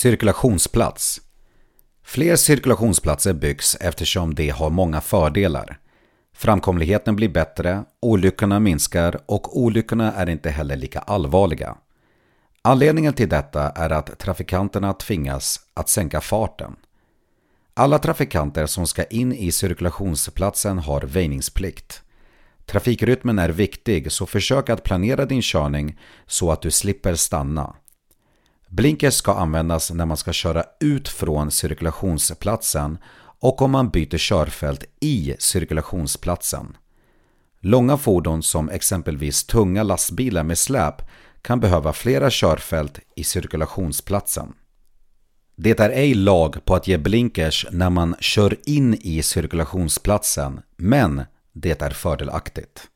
Cirkulationsplats Fler cirkulationsplatser byggs eftersom de har många fördelar. Framkomligheten blir bättre, olyckorna minskar och olyckorna är inte heller lika allvarliga. Anledningen till detta är att trafikanterna tvingas att sänka farten. Alla trafikanter som ska in i cirkulationsplatsen har väjningsplikt. Trafikrytmen är viktig så försök att planera din körning så att du slipper stanna. Blinkers ska användas när man ska köra ut från cirkulationsplatsen och om man byter körfält i cirkulationsplatsen. Långa fordon som exempelvis tunga lastbilar med släp kan behöva flera körfält i cirkulationsplatsen. Det är ej lag på att ge blinkers när man kör in i cirkulationsplatsen, men det är fördelaktigt.